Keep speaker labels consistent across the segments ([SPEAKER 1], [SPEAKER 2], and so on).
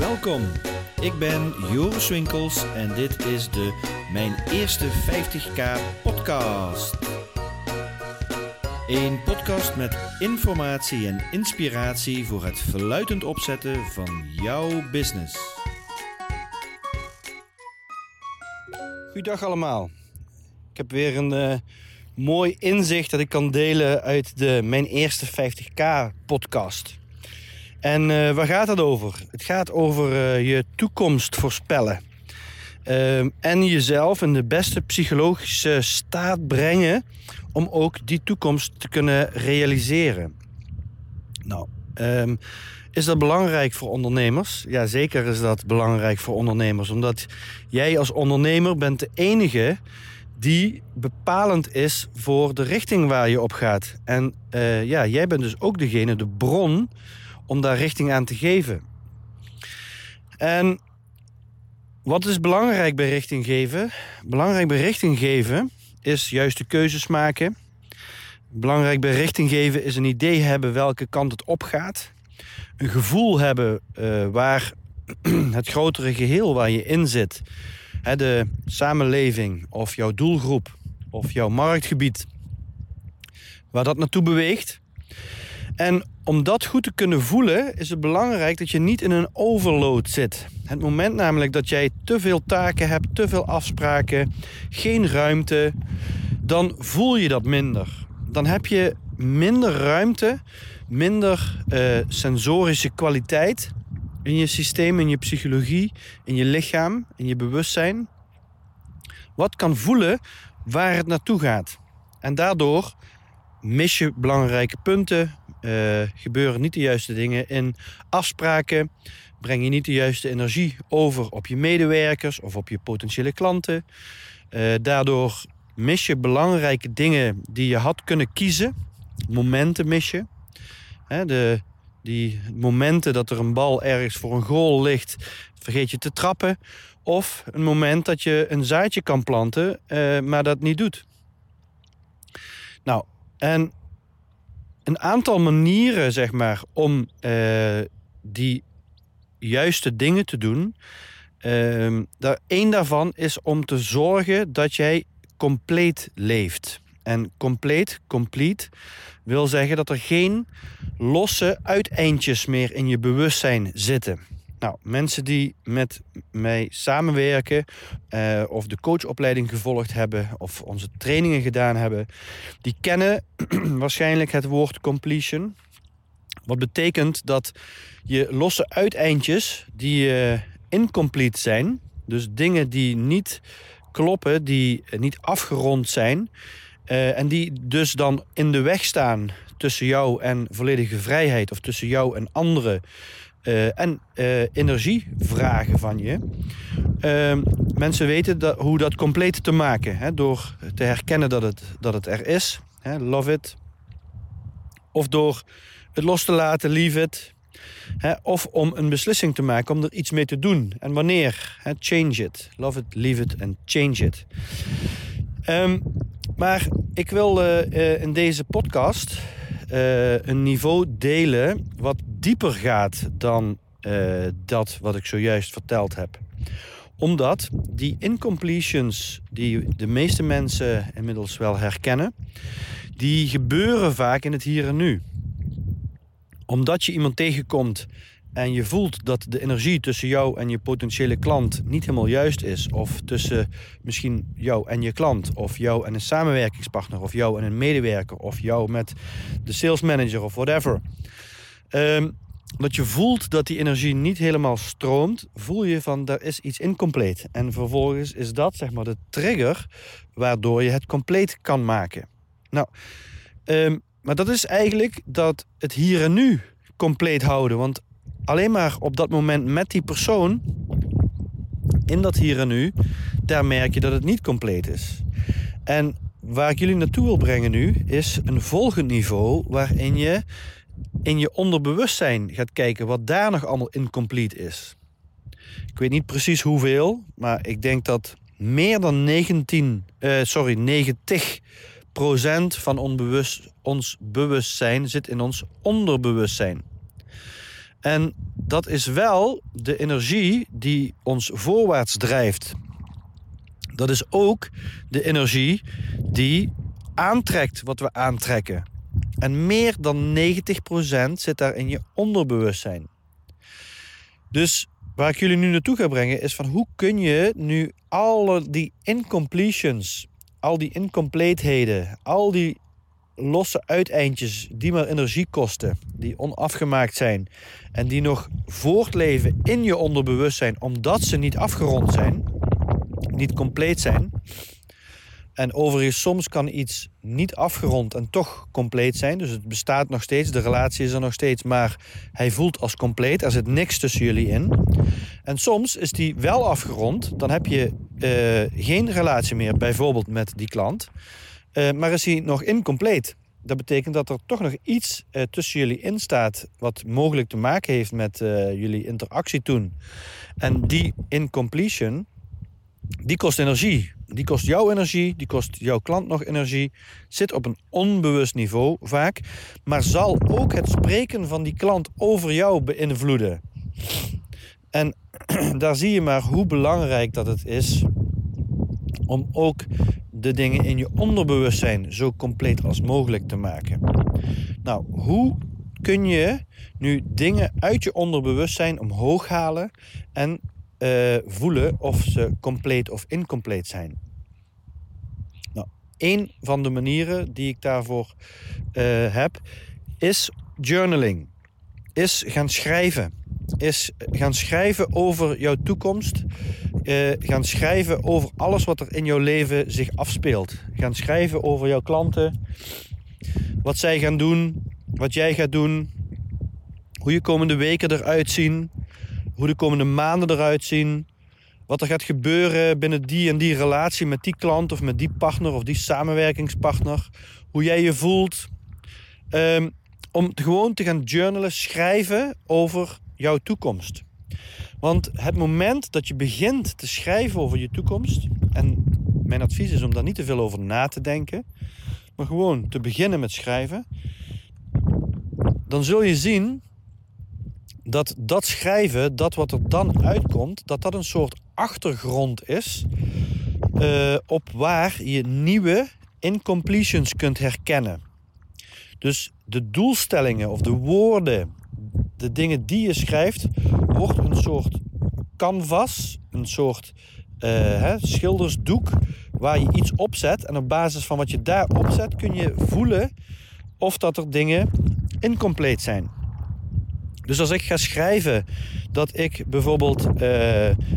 [SPEAKER 1] Welkom, ik ben Joris Winkels en dit is de Mijn Eerste 50k podcast. Een podcast met informatie en inspiratie voor het verluidend opzetten van jouw business. Goedendag allemaal. Ik heb weer een uh, mooi inzicht dat ik kan delen uit de Mijn Eerste 50k podcast. En uh, waar gaat het over? Het gaat over uh, je toekomst voorspellen. Uh, en jezelf in de beste psychologische staat brengen om ook die toekomst te kunnen realiseren. Nou, um, is dat belangrijk voor ondernemers? Ja, zeker is dat belangrijk voor ondernemers. Omdat jij als ondernemer bent de enige die bepalend is voor de richting waar je op gaat. En uh, ja, jij bent dus ook degene, de bron om daar richting aan te geven. En wat is belangrijk bij richting geven? Belangrijk bij richting geven is juiste keuzes maken. Belangrijk bij richting geven is een idee hebben welke kant het op gaat. Een gevoel hebben uh, waar het grotere geheel waar je in zit, hè, de samenleving of jouw doelgroep of jouw marktgebied, waar dat naartoe beweegt. En om dat goed te kunnen voelen, is het belangrijk dat je niet in een overload zit. Het moment namelijk dat jij te veel taken hebt, te veel afspraken, geen ruimte, dan voel je dat minder. Dan heb je minder ruimte, minder uh, sensorische kwaliteit in je systeem, in je psychologie, in je lichaam, in je bewustzijn. Wat kan voelen waar het naartoe gaat. En daardoor mis je belangrijke punten, uh, gebeuren niet de juiste dingen in afspraken, breng je niet de juiste energie over op je medewerkers of op je potentiële klanten. Uh, daardoor mis je belangrijke dingen die je had kunnen kiezen. Momenten mis je. Hè, de, die momenten dat er een bal ergens voor een goal ligt, vergeet je te trappen. Of een moment dat je een zaadje kan planten, uh, maar dat niet doet. Nou, en een aantal manieren, zeg maar, om uh, die juiste dingen te doen. Uh, daar, één daarvan is om te zorgen dat jij compleet leeft. En compleet, complete, wil zeggen dat er geen losse uiteindjes meer in je bewustzijn zitten. Nou, mensen die met mij samenwerken uh, of de coachopleiding gevolgd hebben of onze trainingen gedaan hebben, die kennen waarschijnlijk het woord completion. Wat betekent dat je losse uiteindjes die uh, incomplete zijn, dus dingen die niet kloppen, die niet afgerond zijn en die dus dan in de weg staan tussen jou en volledige vrijheid of tussen jou en anderen uh, en uh, energie vragen van je. Uh, mensen weten dat, hoe dat compleet te maken. Hè, door te herkennen dat het, dat het er is. Hè, love it. Of door het los te laten, leave it. Hè, of om een beslissing te maken om er iets mee te doen. En wanneer? Change it. Love it, leave it en change it. Um, maar ik wil uh, in deze podcast een niveau delen wat dieper gaat dan uh, dat wat ik zojuist verteld heb. Omdat die incompletions die de meeste mensen inmiddels wel herkennen, die gebeuren vaak in het hier en nu. Omdat je iemand tegenkomt en je voelt dat de energie tussen jou en je potentiële klant niet helemaal juist is, of tussen misschien jou en je klant, of jou en een samenwerkingspartner, of jou en een medewerker, of jou met de sales manager of whatever. Um, dat je voelt dat die energie niet helemaal stroomt, voel je van er is iets incompleet. En vervolgens is dat zeg maar de trigger waardoor je het compleet kan maken. Nou, um, maar dat is eigenlijk dat het hier en nu compleet houden. Want alleen maar op dat moment met die persoon, in dat hier en nu, daar merk je dat het niet compleet is. En waar ik jullie naartoe wil brengen nu, is een volgend niveau waarin je in je onderbewustzijn gaat kijken wat daar nog allemaal incomplete is. Ik weet niet precies hoeveel, maar ik denk dat meer dan 19, uh, sorry, 90 procent van onbewust, ons bewustzijn zit in ons onderbewustzijn. En dat is wel de energie die ons voorwaarts drijft. Dat is ook de energie die aantrekt wat we aantrekken. En meer dan 90% zit daar in je onderbewustzijn. Dus waar ik jullie nu naartoe ga brengen is van hoe kun je nu alle die incompletions, al die incompleetheden, al die losse uiteindjes die maar energie kosten, die onafgemaakt zijn en die nog voortleven in je onderbewustzijn omdat ze niet afgerond zijn, niet compleet zijn. En overigens, soms kan iets niet afgerond en toch compleet zijn. Dus het bestaat nog steeds, de relatie is er nog steeds, maar hij voelt als compleet. Er zit niks tussen jullie in. En soms is die wel afgerond, dan heb je uh, geen relatie meer, bijvoorbeeld met die klant. Uh, maar is hij nog incompleet. Dat betekent dat er toch nog iets uh, tussen jullie in staat wat mogelijk te maken heeft met jullie interactie toen. En die incompletion, die kost energie. Die kost jou energie, die kost jouw klant nog energie. Zit op een onbewust niveau vaak. Maar zal ook het spreken van die klant over jou beïnvloeden. En daar zie je maar hoe belangrijk dat het is om ook de dingen in je onderbewustzijn zo compleet als mogelijk te maken. Nou, hoe kun je nu dingen uit je onderbewustzijn omhoog halen en uh, voelen of ze compleet of incompleet zijn. Nou, een van de manieren die ik daarvoor uh, heb is journaling. Is gaan schrijven. Is gaan schrijven over jouw toekomst. Uh, gaan schrijven over alles wat er in jouw leven zich afspeelt. Gaan schrijven over jouw klanten. Wat zij gaan doen. Wat jij gaat doen. Hoe je komende weken eruit zien hoe de komende maanden eruit zien. Wat er gaat gebeuren binnen die en die relatie met die klant of met die partner of die samenwerkingspartner. Hoe jij je voelt. Um, om gewoon te gaan journalen, schrijven over jouw toekomst. Want het moment dat je begint te schrijven over je toekomst, en mijn advies is om daar niet te veel over na te denken, maar gewoon te beginnen met schrijven, dan zul je zien dat dat schrijven, dat wat er dan uitkomt, dat dat een soort achtergrond is uh, op waar je nieuwe incompletions kunt herkennen. Dus de doelstellingen of de woorden, de dingen die je schrijft, wordt een soort canvas, een soort uh, hè, schildersdoek waar je iets opzet. En op basis van wat je daar opzet kun je voelen of dat er dingen incompleet zijn. Dus als ik ga schrijven dat ik bijvoorbeeld uh,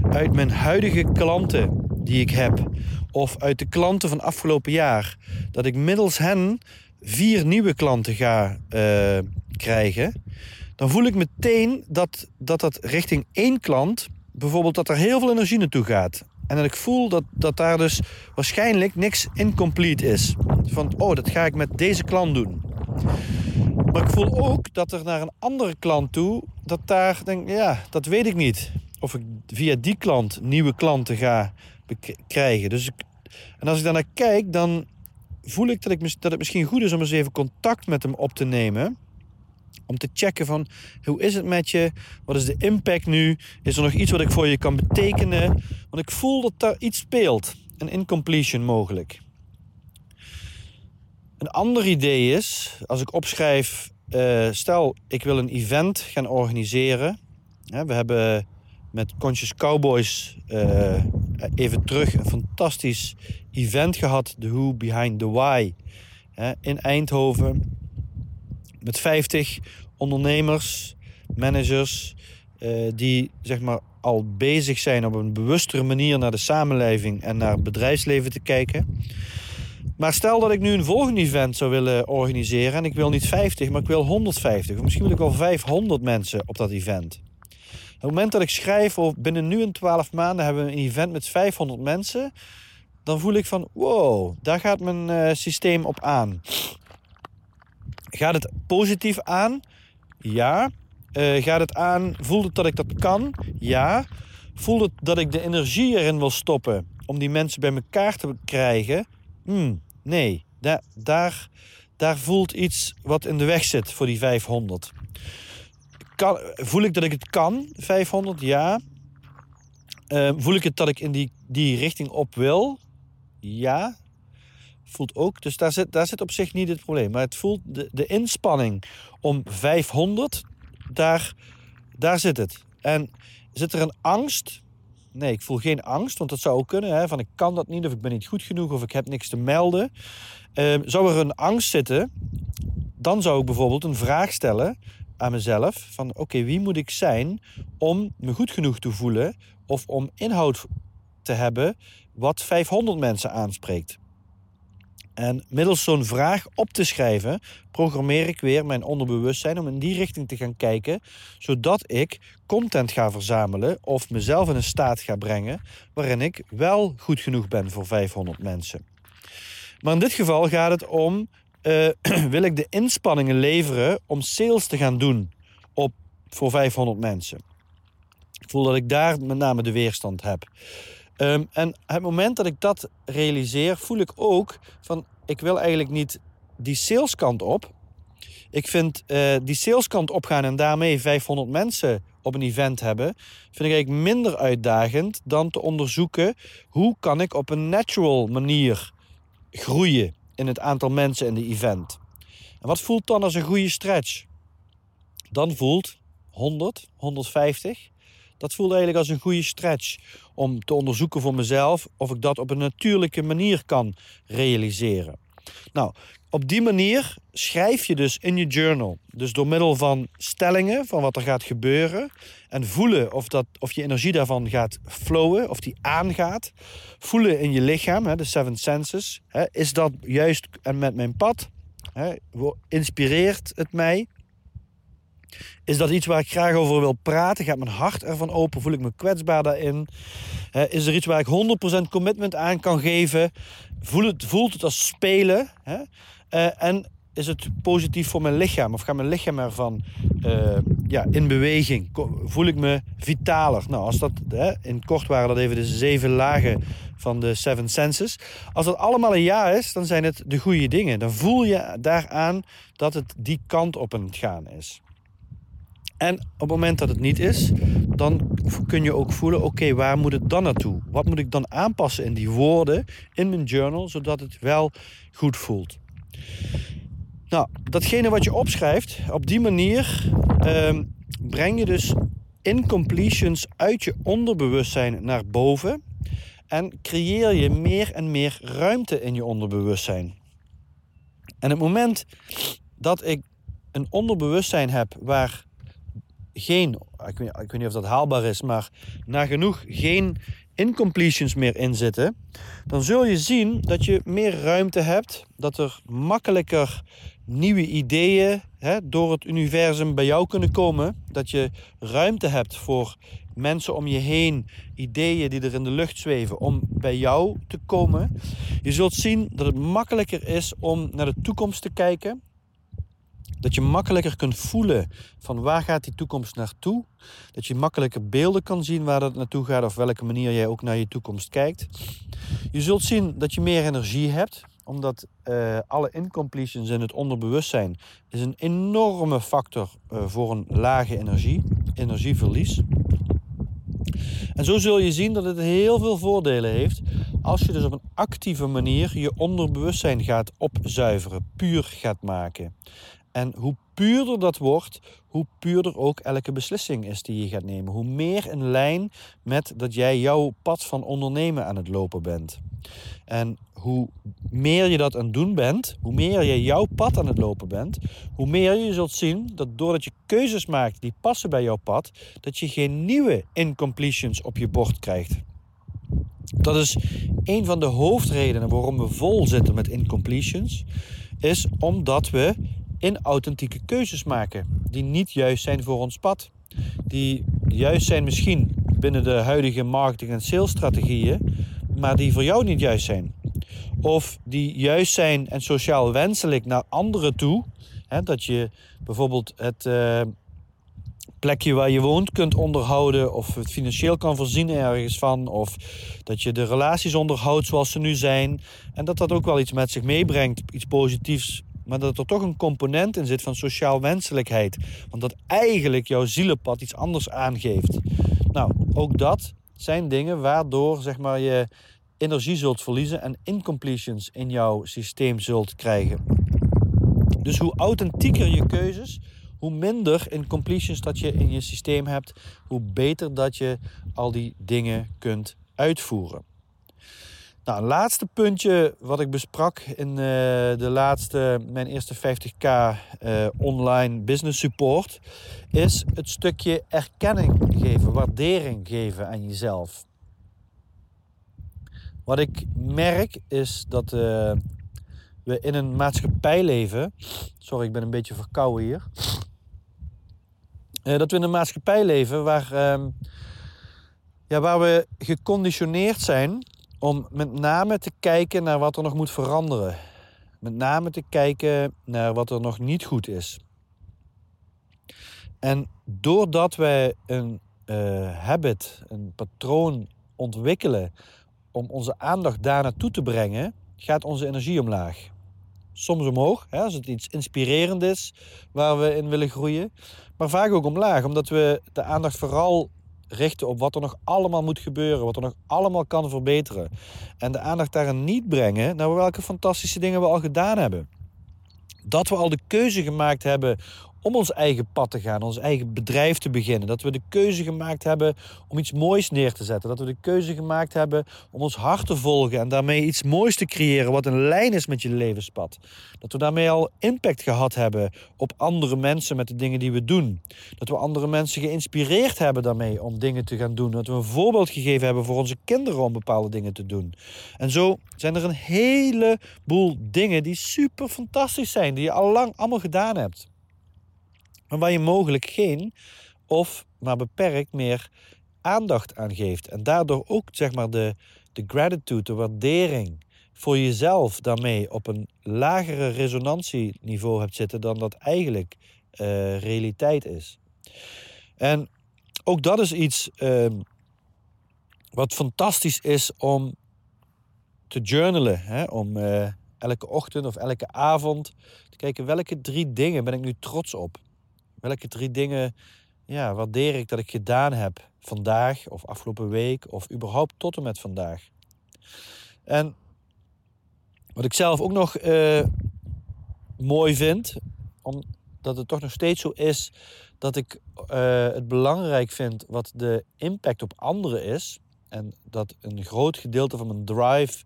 [SPEAKER 1] uit mijn huidige klanten die ik heb, of uit de klanten van afgelopen jaar, dat ik middels hen vier nieuwe klanten ga uh, krijgen, dan voel ik meteen dat, dat dat richting één klant, bijvoorbeeld dat er heel veel energie naartoe gaat. En dat ik voel dat, dat daar dus waarschijnlijk niks incomplete is. Van, oh, dat ga ik met deze klant doen. Maar ik voel ook dat er naar een andere klant toe, dat daar denk ja, dat weet ik niet. Of ik via die klant nieuwe klanten ga krijgen. Dus ik, en als ik daar naar kijk, dan voel ik dat, ik dat het misschien goed is om eens even contact met hem op te nemen. Om te checken van hoe is het met je? Wat is de impact nu? Is er nog iets wat ik voor je kan betekenen? Want ik voel dat daar iets speelt. Een incompletion mogelijk. Een ander idee is, als ik opschrijf, uh, stel ik wil een event gaan organiseren. we hebben met Conscious Cowboys uh, even terug een fantastisch event gehad, de Who Behind the Why, in Eindhoven. Met 50 ondernemers, managers, uh, die zeg maar al bezig zijn op een bewustere manier naar de samenleving en naar het bedrijfsleven te kijken. Maar stel dat ik nu een volgend event zou willen organiseren en ik wil niet 50, maar ik wil 150 of misschien wil ik wel 500 mensen op dat event. Op het moment dat ik schrijf, of binnen nu en 12 maanden hebben we een event met 500 mensen, dan voel ik van wow, daar gaat mijn uh, systeem op aan. Gaat het positief aan? Ja. Uh, gaat het aan, voelt het dat ik dat kan? Ja. Voelt het dat ik de energie erin wil stoppen om die mensen bij elkaar te krijgen? Hmm, nee, daar, daar, voelt iets wat in de weg zit voor die 500. kan, voel ik dat ik het kan, 500? Ja. Uh, voel ik het dat ik in die, die richting op wil? Ja. Voelt ook. Dus daar zit, daar zit op zich niet het probleem. Maar het voelt de, de inspanning om 500, daar, daar zit het. En zit er een angst? Nee, ik voel geen angst, want dat zou ook kunnen. Hè, van ik kan dat niet, of ik ben niet goed genoeg, of ik heb niks te melden. Uh, zou er een angst zitten, dan zou ik bijvoorbeeld een vraag stellen aan mezelf: van oké, wie moet ik zijn om me goed genoeg te voelen of om inhoud te hebben wat 500 mensen aanspreekt? En middels zo'n vraag op te schrijven, programmeer ik weer mijn onderbewustzijn om in die richting te gaan kijken, zodat ik content ga verzamelen of mezelf in een staat ga brengen waarin ik wel goed genoeg ben voor 500 mensen. Maar in dit geval gaat het om uh, wil ik de inspanningen leveren om sales te gaan doen op, voor 500 mensen. Ik voel dat ik daar met name de weerstand heb. Um, en het moment dat ik dat realiseer, voel ik ook van ik wil eigenlijk niet die saleskant op. Ik vind uh, die saleskant opgaan en daarmee 500 mensen op een event hebben, vind ik eigenlijk minder uitdagend dan te onderzoeken hoe kan ik op een natural manier groeien in het aantal mensen in de event. En wat voelt dan als een goede stretch? Dan voelt 100, 150. Dat voelt eigenlijk als een goede stretch om te onderzoeken voor mezelf of ik dat op een natuurlijke manier kan realiseren. Nou, op die manier schrijf je dus in je journal. Dus door middel van stellingen van wat er gaat gebeuren. En voelen of, dat, of je energie daarvan gaat flowen, of die aangaat. Voelen in je lichaam, de seven senses. Is dat juist en met mijn pad? Inspireert het mij? Is dat iets waar ik graag over wil praten? Gaat mijn hart ervan open? Voel ik me kwetsbaar daarin? Is er iets waar ik 100% commitment aan kan geven? Voelt het, voelt het als spelen? Uh, en is het positief voor mijn lichaam? Of gaat mijn lichaam ervan uh, ja, in beweging? Voel ik me vitaler? Nou, als dat, hè, in kort waren dat even de zeven lagen van de seven senses. Als dat allemaal een ja is, dan zijn het de goede dingen. Dan voel je daaraan dat het die kant op aan het gaan is. En op het moment dat het niet is, dan kun je ook voelen: oké, waar moet het dan naartoe? Wat moet ik dan aanpassen in die woorden in mijn journal, zodat het wel goed voelt? Nou, datgene wat je opschrijft, op die manier ehm, breng je dus incompletions uit je onderbewustzijn naar boven en creëer je meer en meer ruimte in je onderbewustzijn. En het moment dat ik een onderbewustzijn heb waar geen, ik weet, ik weet niet of dat haalbaar is, maar nagenoeg geen incompletions meer in zitten, dan zul je zien dat je meer ruimte hebt, dat er makkelijker nieuwe ideeën hè, door het universum bij jou kunnen komen, dat je ruimte hebt voor mensen om je heen, ideeën die er in de lucht zweven, om bij jou te komen. Je zult zien dat het makkelijker is om naar de toekomst te kijken, dat je makkelijker kunt voelen van waar gaat die toekomst naartoe. Dat je makkelijker beelden kan zien waar dat naartoe gaat of welke manier jij ook naar je toekomst kijkt. Je zult zien dat je meer energie hebt omdat uh, alle incompletions in het onderbewustzijn is een enorme factor uh, voor een lage energie, energieverlies. En zo zul je zien dat het heel veel voordelen heeft als je dus op een actieve manier je onderbewustzijn gaat opzuiveren, puur gaat maken. En hoe puurder dat wordt, hoe puurder ook elke beslissing is die je gaat nemen. Hoe meer in lijn met dat jij jouw pad van ondernemen aan het lopen bent. En hoe meer je dat aan het doen bent, hoe meer je jouw pad aan het lopen bent, hoe meer je zult zien dat doordat je keuzes maakt die passen bij jouw pad, dat je geen nieuwe incompletions op je bord krijgt. Dat is een van de hoofdredenen waarom we vol zitten met incompletions, is omdat we in authentieke keuzes maken die niet juist zijn voor ons pad. Die juist zijn misschien binnen de huidige marketing- en salesstrategieën, maar die voor jou niet juist zijn. Of die juist zijn en sociaal wenselijk naar anderen toe. Hè, dat je bijvoorbeeld het uh, plekje waar je woont kunt onderhouden. Of het financieel kan voorzien ergens van. Of dat je de relaties onderhoudt zoals ze nu zijn. En dat dat ook wel iets met zich meebrengt. Iets positiefs maar dat er toch een component in zit van sociaal wenselijkheid. Want dat eigenlijk jouw zielenpad iets anders aangeeft. Nou, ook dat zijn dingen waardoor zeg maar, je energie zult verliezen en incompletions in jouw systeem zult krijgen. Dus hoe authentieker je keuzes, hoe minder incompletions dat je in je systeem hebt, hoe beter dat je al die dingen kunt uitvoeren. Nou, een laatste puntje wat ik besprak in uh, de laatste, mijn eerste 50k uh, eh, online business support, is het stukje erkenning geven, waardering geven aan jezelf. Wat ik merk is dat uh, we in een maatschappij leven. Sorry, ik ben een beetje verkouden hier. dat we in een maatschappij leven waar, ehm, ja, waar we geconditioneerd zijn om met name te kijken naar wat er nog moet veranderen. Met name te kijken naar wat er nog niet goed is. En doordat wij een uh, habit, een patroon ontwikkelen om onze aandacht daar naartoe te brengen, gaat onze energie omlaag. Soms omhoog, hè, als het iets inspirerend is waar we in willen groeien. Maar vaak ook omlaag, omdat we de aandacht vooral richten op wat er nog allemaal moet gebeuren, wat er nog allemaal kan verbeteren. En de aandacht daarin niet brengen naar welke fantastische dingen we al gedaan hebben. Dat we al de keuze gemaakt hebben om ons eigen pad te gaan, ons eigen bedrijf te beginnen. Dat we de keuze gemaakt hebben om iets moois neer te zetten. Dat we de keuze gemaakt hebben om ons hart te volgen en daarmee iets moois te creëren wat een lijn is met je levenspad. Dat we daarmee al impact gehad hebben op andere mensen met de dingen die we doen. Dat we andere mensen geïnspireerd hebben daarmee om dingen te gaan doen. Dat we een voorbeeld gegeven hebben voor onze kinderen om bepaalde dingen te doen. En zo zijn er een heleboel dingen die super fantastisch zijn, die je al lang allemaal gedaan hebt maar waar je mogelijk geen of maar beperkt meer aandacht aan geeft. En daardoor ook zeg maar de, de gratitude, de waardering voor jezelf daarmee op een lagere resonantieniveau hebt zitten dan dat eigenlijk uh, realiteit is. En ook dat is iets uh, wat fantastisch is om te journalen. Hè? Om uh, elke ochtend of elke avond te kijken welke drie dingen ben ik nu trots op. Welke drie dingen ja, waardeer ik dat ik gedaan heb vandaag of afgelopen week of überhaupt tot en met vandaag? En wat ik zelf ook nog uh, mooi vind, omdat het toch nog steeds zo is dat ik uh, het belangrijk vind wat de impact op anderen is. En dat een groot gedeelte van mijn drive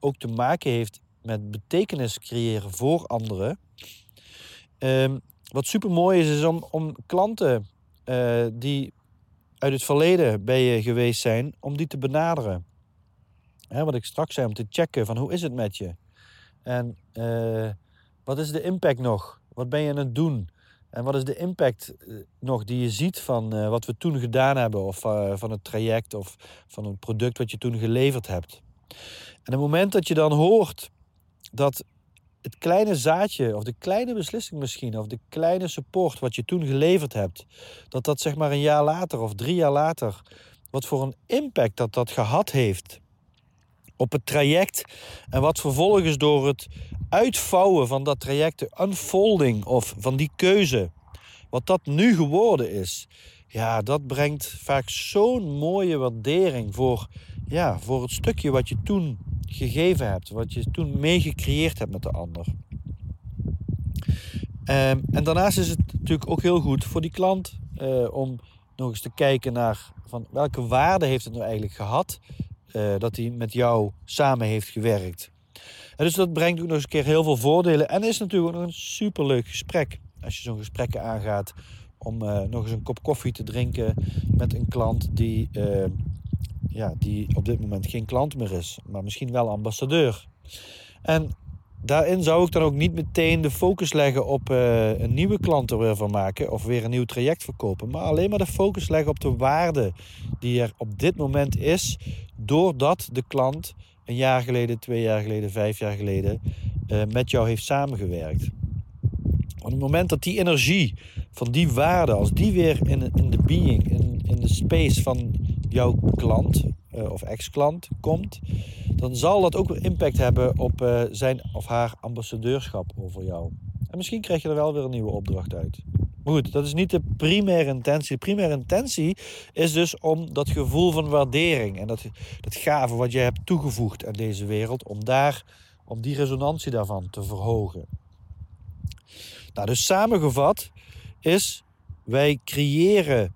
[SPEAKER 1] ook te maken heeft met betekenis creëren voor anderen. Um, wat super mooi is, is om, om klanten uh, die uit het verleden bij je geweest zijn, om die te benaderen. Hè, wat ik straks zei, om te checken van hoe is het met je? En uh, wat is de impact nog? Wat ben je aan het doen? En wat is de impact eh, nog die je ziet van wat we toen gedaan hebben, of van het traject of van een product wat je toen geleverd hebt? En het moment dat je dan hoort dat het kleine zaadje of de kleine beslissing misschien of de kleine support wat je toen geleverd hebt, dat dat zeg maar een jaar later of drie jaar later, wat voor een impact dat dat gehad heeft op het traject en wat vervolgens door het uitvouwen van dat traject, de unfolding of van die keuze, wat dat nu geworden is, ja, dat brengt vaak zo'n mooie waardering voor, ja, voor het stukje wat je toen gegeven hebt, wat je toen meegecreëerd hebt met de ander. Um, en daarnaast is het natuurlijk ook heel goed voor die klant uh, om nog eens te kijken naar van welke waarde heeft het nou eigenlijk gehad uh, dat hij met jou samen heeft gewerkt. En dus dat brengt ook nog eens een keer heel veel voordelen en is natuurlijk ook nog een superleuk gesprek als je zo'n gesprek aangaat om uh, nog eens een kop koffie te drinken met een klant die ja, die op dit moment geen klant meer is, maar misschien wel ambassadeur. En daarin zou ik dan ook niet meteen de focus leggen op uh, een nieuwe klant er weer van maken of weer een nieuw traject verkopen, maar alleen maar de focus leggen op de waarde die er op dit moment is, doordat de klant een jaar geleden, twee jaar geleden, vijf jaar geleden uh, met jou heeft samengewerkt. Op het moment dat die energie van die waarde, als die weer in, in de being, in, in de space van jouw klant uh, of ex-klant komt, dan zal dat ook weer impact hebben op uh, zijn of haar ambassadeurschap over jou. En misschien krijg je er wel weer een nieuwe opdracht uit. Maar goed, dat is niet de primaire intentie. De primaire intentie is dus om dat gevoel van waardering en dat, dat gave wat je hebt toegevoegd aan deze wereld, om daar, om die resonantie daarvan te verhogen. Nou, dus samengevat is, wij creëren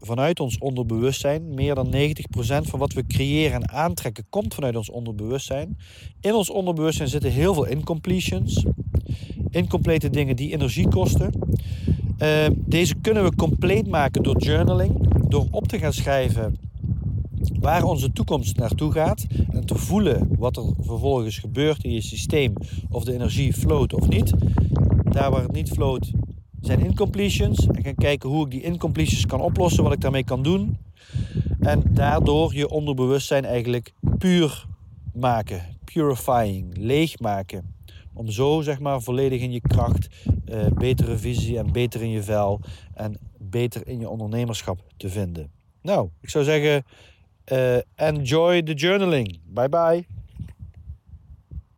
[SPEAKER 1] vanuit ons onderbewustzijn. Meer dan 90% van wat we creëren en aantrekken komt vanuit ons onderbewustzijn. In ons onderbewustzijn zitten heel veel incompletions. Incomplete dingen die energie kosten. Uh, deze kunnen we compleet maken door journaling. Door op te gaan schrijven waar onze toekomst naartoe gaat. En te voelen wat er vervolgens gebeurt in je systeem. Of de energie float of niet. Daar waar het niet float, zijn incompletions. En gaan kijken hoe ik die incompletions kan oplossen, wat ik daarmee kan doen. En daardoor je onderbewustzijn eigenlijk puur maken. Purifying, leegmaken. Om zo zeg maar volledig in je kracht, uh, betere visie en beter in je vel en beter in je ondernemerschap te vinden. Nou, ik zou zeggen, uh, enjoy the journaling. Bye bye.